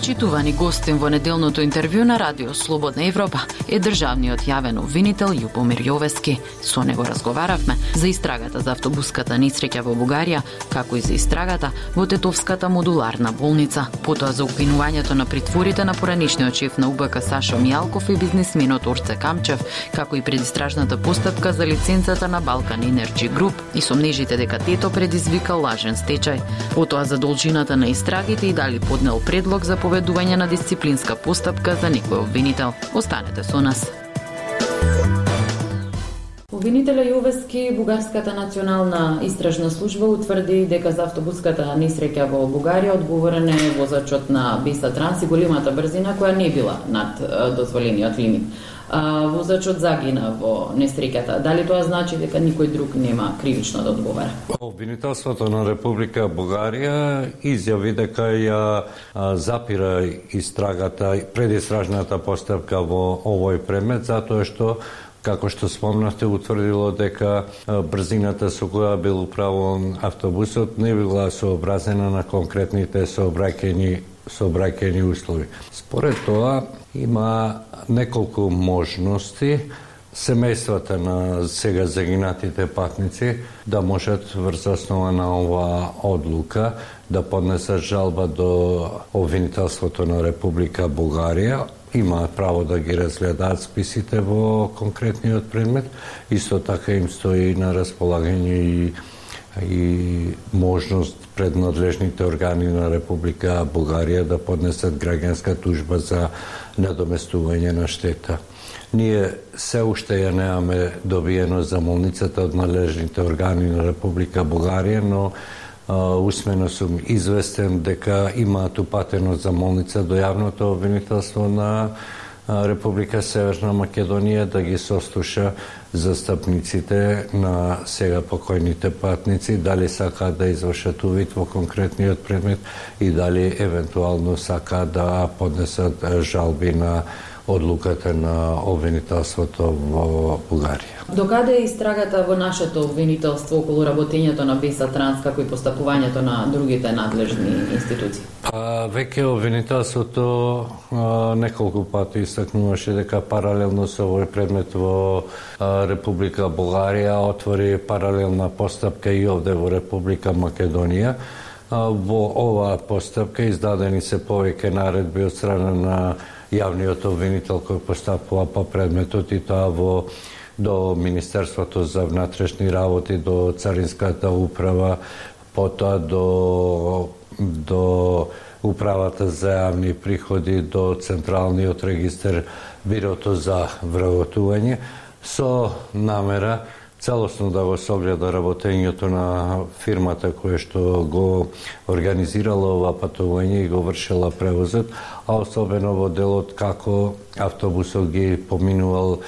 Почитувани гостин во неделното интервју на Радио Слободна Европа е државниот јавен обвинител Јупомир Јовески. Со него разговаравме за истрагата за автобуската несреќа во Бугарија, како и за истрагата во Тетовската модуларна болница, потоа за укинувањето на притворите на поранишниот шеф на УБК Сашо Мијалков и бизнисменот Орце Камчев, како и предистражната постапка за лиценцата на Балкан Енерджи Груп и сомнежите дека тето предизвика лажен стечај. Потоа за должината на истрагите и дали поднел предлог за поведување на дисциплинска постапка за некој обвинител. Останете со нас. Обвинителя Јовески, Бугарската национална истражна служба утврди дека за автобуската несреќа во Бугарија одговорен е возачот на Биса Транс и големата брзина која не била над дозволениот лимит. А, возачот загина во несреќата. Дали тоа значи дека никој друг нема кривично да одговара? Обвинителството на Република Бугарија изјави дека ја запира истрагата, предистражната постапка во овој предмет затоа што како што спомнавте, утврдило дека брзината со која бил управуван автобусот не била сообразена на конкретните сообраќајни сообраќајни услови. Според тоа има неколку можности семејствата на сега загинатите патници да можат врз основа на оваа одлука да поднесат жалба до обвинителството на Република Бугарија имаат право да ги разгледаат списите во конкретниот предмет. Исто така им стои на располагање и и можност пред надлежните органи на Република Бугарија да поднесат граѓанска тужба за надоместување на штета. Ние се уште ја немаме добиено замолницата од надлежните органи на Република Бугарија, но усмено сум известен дека имаат упатено за молница до јавното обвинителство на Република Северна Македонија да ги сослуша застапниците на сега покојните патници, дали сака да извршат увид во конкретниот предмет и дали евентуално сака да поднесат жалби на одлуката на обвинителството во Бугарија. Докаде е истрагата во нашето обвинителство околу работењето на Биса Транс, како и постапувањето на другите надлежни институции? Па, веќе обвинителството а, неколку пати истакнуваше дека паралелно со овој предмет во а, Република Бугарија отвори паралелна постапка и овде во Република Македонија. А, во оваа постапка издадени се повеќе наредби од страна на јавниот обвинител кој постапува по предметот и тоа во до Министерството за внатрешни работи, до Царинската управа, потоа до до Управата за јавни приходи, до Централниот регистр, Бирото за вработување, со намера целосно да го согледа работењето на фирмата која што го организирала ова патување и го вршила превозот, а особено во делот како автобусот ги поминувал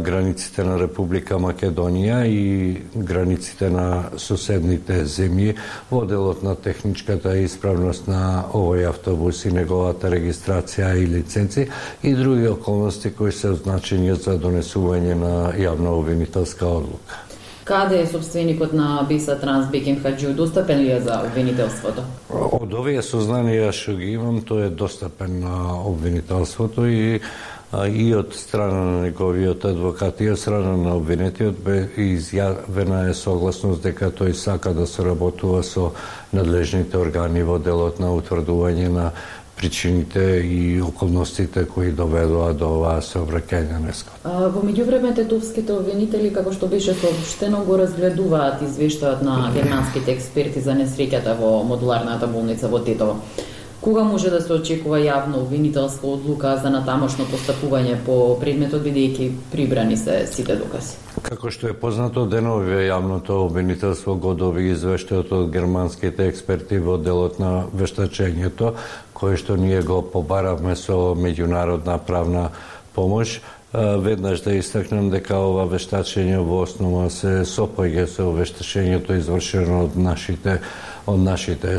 границите на Република Македонија и границите на соседните земји во делот на техничката исправност на овој автобус и неговата регистрација и лиценци и други околности кои се означени за донесување на јавна обвинителска одлука. Каде е собственикот на Биса Транс Беким Хаджиу? Достапен ли е за обвинителството? Од овие сознанија што ги имам, тој е достапен на обвинителството и и од страна на неговиот адвокат и од страна на обвинетиот бе изјавена е согласност дека тој сака да соработува со надлежните органи во делот на утврдување на причините и околностите кои доведоа до оваа сообраќајна неска. Во меѓувреме тетовските обвинители, како што беше сообштено, го разгледуваат извештајот на германските експерти за несреќата во модуларната болница во Тетово. Кога може да се очекува јавно обвинителска одлука за натамошно постапување по предметот бидејќи прибрани се сите докази? Како што е познато, денови јавното обвинителство го доби извештајот од германските експерти во делот на вештачењето, кој што ние го побаравме со меѓународна правна помош веднаш да истакнем дека ова вештачење во основа се сопоѓа со вештачењето извршено од нашите од нашите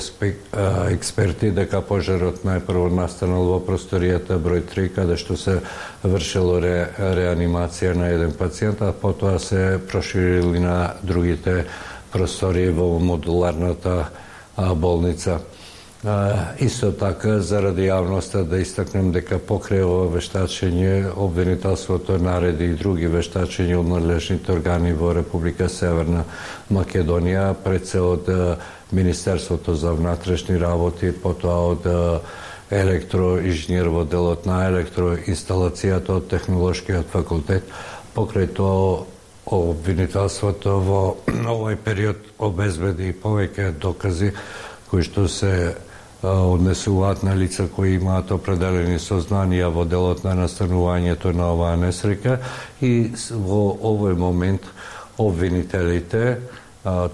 експерти дека пожарот најпрво настанал во просторијата број 3 каде што се вршело ре, реанимација на еден пациент, а потоа се проширили на другите простории во модуларната болница. Исто така, заради јавноста да истакнем дека покрај ова вештачење, обвинителството нареди и други вештачења од надлежните органи во Република Северна Македонија, пред се од Министерството за внатрешни работи, потоа од електроинженер во делот на електроинсталацијата од Технолошкиот факултет. Покрај тоа, обвинителството во овој период обезбеди повеќе докази кои што се однесуваат на лица кои имаат определени сознанија во делот на настанувањето на оваа несреќа и во овој момент обвинителите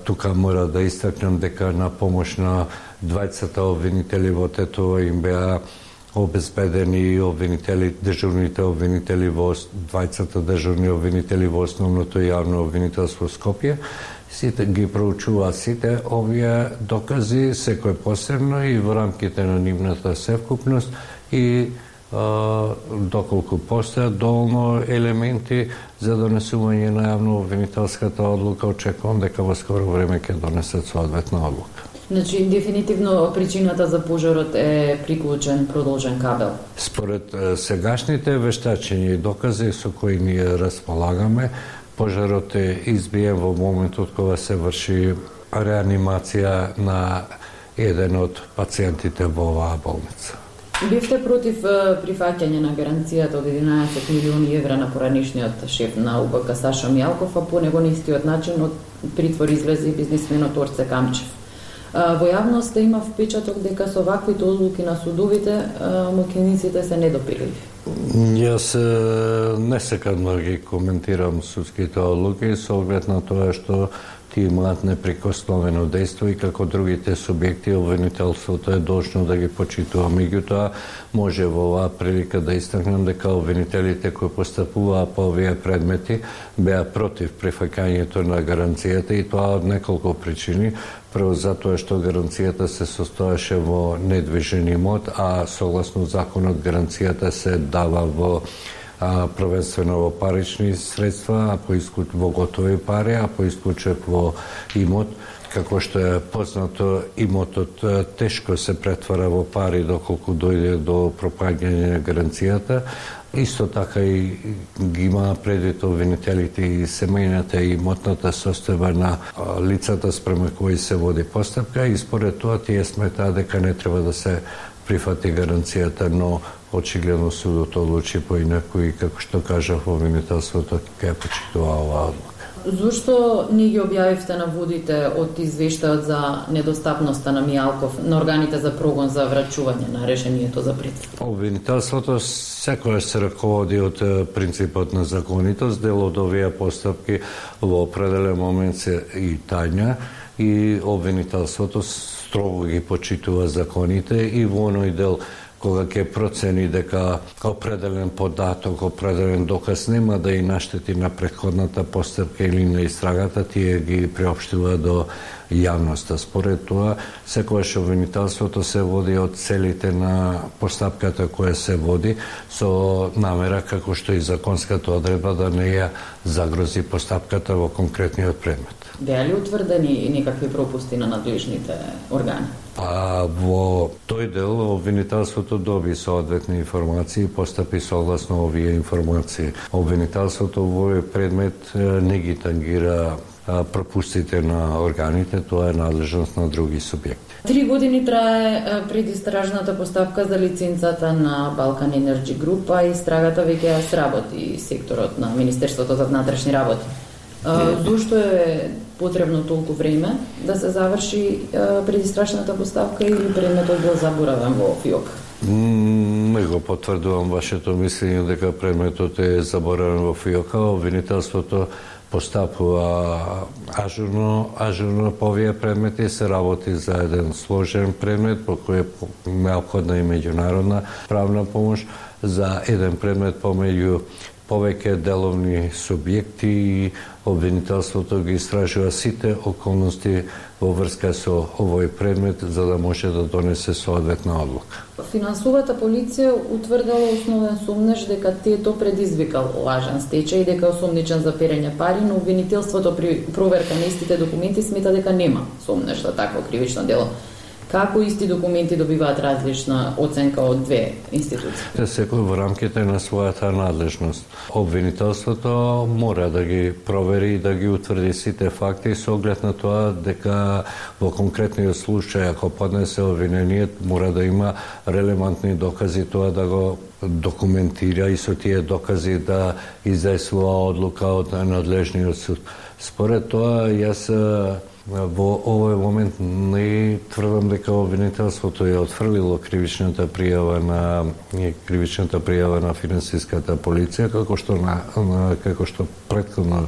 тука мора да истакнем дека на помош на двајцата обвинители во Тетово им беа обезбедени обвинители, дежурните обвинители во двајцата дежурни обвинители во основното јавно обвинителство Скопје. Сите ги проучува сите овие докази, секој посебно и во рамките на нивната севкупност и доколку постојат доволно елементи за донесување на јавно обвинителската одлука, очекувам дека во скоро време ќе донесат соодветна одлука. Значи, дефинитивно причината за пожарот е приклучен продолжен кабел. Според сегашните вештачења и докази со кои ние располагаме, Пожарот е избиен во моментот кога се врши реанимација на еден од пациентите во оваа болница. Бивте против прифаќање на гаранцијата од 11 милиони евра на поранишниот шеф на УБК Саша Мјалков, а по него на истиот начин од притвор излезе бизнисменот Орце Камчев. Во јавноста има впечаток дека со ваквите одлуки на судовите мокениците се недопиливи. Јас не секам да ги коментирам судските одлуки со оглед на тоа што ти млад неприкосновено дејство и како другите субјекти обвинителството е должно да ги почитува. Меѓутоа, може во оваа прилика да истакнем дека обвинителите кои постапуваа по овие предмети беа против прифаќањето на гаранцијата и тоа од неколку причини. Прво затоа што гаранцијата се состоеше во недвижен имот, а согласно законот гаранцијата се дава во првенствено во парични средства, а поискут во готови пари, а поискучек во имот, како што е познато, имотот тешко се претвара во пари доколку дојде до пропаѓање на гаранцијата. Исто така и ги има предвид обвинителите и семејната и имотната состојба на лицата спрема кои се води постапка и според тоа тие сметаа дека не треба да се прифати гаранцијата, но очигледно судот одлучи поинаку и како што кажав обвинителството ќе почитува оваа одлука. Зошто не ги објавивте на водите од извештајот за недостапноста на Мијалков на органите за прогон за врачување на решението за притвор? Обвинителството секојаш се раководи од принципот на законитост, дел од овие постапки во определен момент се и тања и обвинителството строго ги почитува законите и во оној дел кога ќе процени дека определен податок, определен доказ нема да и наштети на предходната постапка или на истрагата, тие ги приопштува до јавноста. Според тоа, секојаш обвинителството се води од целите на постапката која се води со намера како што и законската одредба да не ја загрози постапката во конкретниот предмет. Беа ли утврдени некакви пропусти на надлежните органи? А во тој дел обвинителството доби соодветни информации и постапи согласно овие информации. Обвинителството во овој предмет не ги тангира пропустите на органите, тоа е надлежност на други субјекти. Три години трае предистражната постапка за лиценцата на Балкан Energy Group, а истрагата веќе ја сработи секторот на Министерството за внатрешни работи. Зошто е потребно толку време да се заврши предистрашната поставка или предметот бил заборавен во ФИОК? Не го потврдувам вашето мислење дека предметот е заборавен во ФИОК, обвинителството постапува ажурно, ажурно по овие предмети, се работи за еден сложен предмет по кој е необходна и меѓународна правна помош, за еден предмет помеѓу повеќе деловни субјекти и обвинителството ги истражува сите околности во врска со овој предмет за да може да донесе соодветна одлука. Финансовата полиција утврдила основен сумнеж дека Тето предизвикал лажен стечај и дека е за перење пари, но обвинителството при проверка на истите документи смета дека нема сумнеж за такво кривично дело. Како исти документи добиваат различна оценка од две институции? Те секој во рамките на својата надлежност. Обвинителството мора да ги провери и да ги утврди сите факти со оглед на тоа дека во конкретниот случај ако поднесе обвинение мора да има релевантни докази тоа да го документира и со тие докази да издесува одлука од надлежниот суд. Според тоа, јас Во овој момент не тврдам дека обвинителството е отфрлило кривичната пријава на кривичната пријава на финансиската полиција како што на, на како што претходно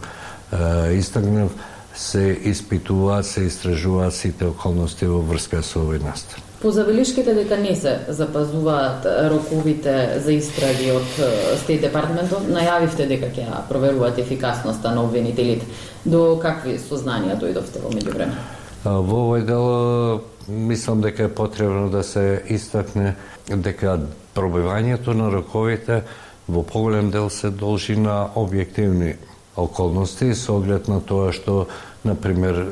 истагнав се испитуваат, се истражуваат сите околности во врска со овој настан. Позабелишките дека не се запазуваат роковите за истраги од Стейт Департментот, најавивте дека ќе проверуваат ефикасноста на обвинителите. До какви сознанија дојдовте во меѓувреме? Во овој дел мислам дека е потребно да се истакне дека пробивањето на роковите во поголем дел се должи на објективни околности со оглед на тоа што например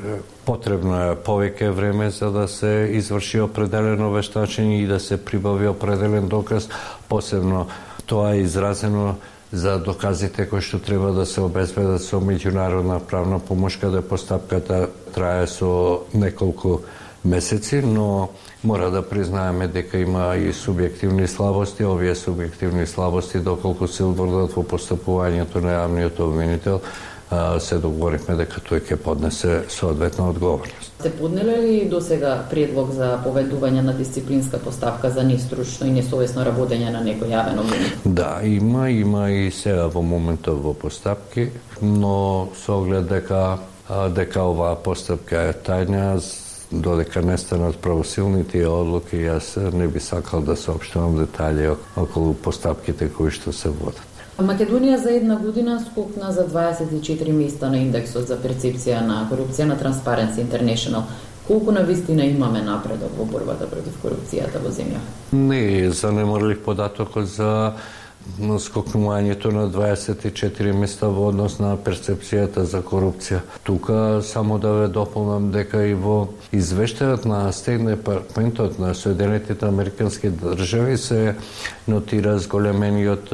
потребно е повеќе време за да се изврши определено вештачење и да се прибави определен доказ, посебно тоа е изразено за доказите кои што треба да се обезбедат со меѓународна правна помош каде постапката трае со неколку месеци, но мора да признаеме дека има и субјективни слабости. Овие субјективни слабости, доколку се утврдат во постапувањето на јавниот обвинител, се договоривме дека тој ќе поднесе соодветна одговорност. Сте поднеле ли до сега предлог за поведување на дисциплинска поставка за нестручно и несовесно работење на некој јавен обвинител? Да, има, има и сега во моментот во постапки, но со оглед дека дека оваа постапка е тајна, додека не станат правосилни тие одлуки, јас не би сакал да соопштувам детали околу постапките кои што се водат. Македонија за една година скокна за 24 места на индексот за перцепција на корупција на Transparency International. Колку на вистина имаме напредок во борбата против корупцијата во земја? Не, занемарлив податокот за скокнувањето на 24 места во однос на перцепцијата за корупција. Тука само да ве дополнам дека и во извештајот на Стейт Департментот на Соединетите Американски држави се нотира зголемениот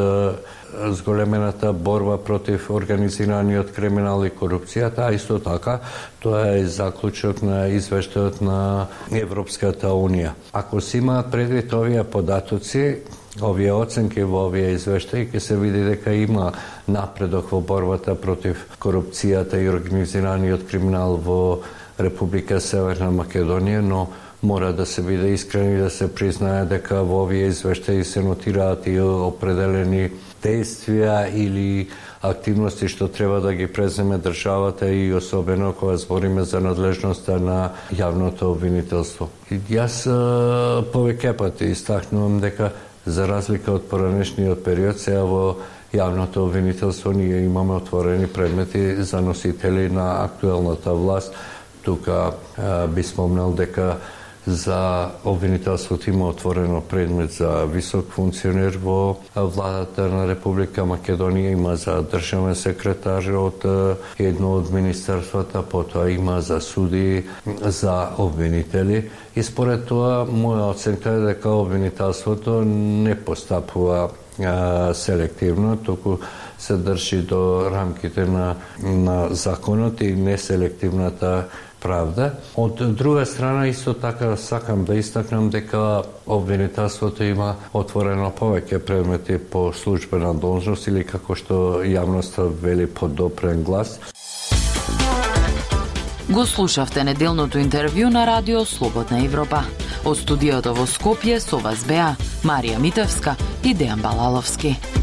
зголемената борба против организираниот криминал и корупцијата, а исто така тоа е заклучок на извештајот на Европската Унија. Ако се имаат предвид овие податоци, овие оценки во овие извештаи ќе се види дека има напредок во борбата против корупцијата и организираниот криминал во Република Северна Македонија, но мора да се биде искрени да се признае дека во овие извештаи се нотираат и определени действија или активности што треба да ги преземе државата и особено кога збориме за надлежноста на јавното обвинителство. И јас повеќе пати истакнувам дека за разлика од поранешниот период, сега во јавното обвинителство ние имаме отворени предмети за носители на актуелната власт. Тука би спомнал дека за обвинителството има отворено предмет за висок функционер во владата на Република Македонија, има за државен секретар од едно од министерствата, потоа има за суди, за обвинители. И според тоа, моја оценка е дека обвинителството не постапува селективно, току се држи до рамките на, на законот и неселективната правда. Од друга страна, исто така сакам да истакнам дека обвинителството има отворено повеќе предмети по службена должност или како што јавноста вели по допрен глас. Го слушавте неделното интервју на Радио Слободна Европа. Од студиото во Скопје со вас беа Марија Митевска и Дејан Балаловски.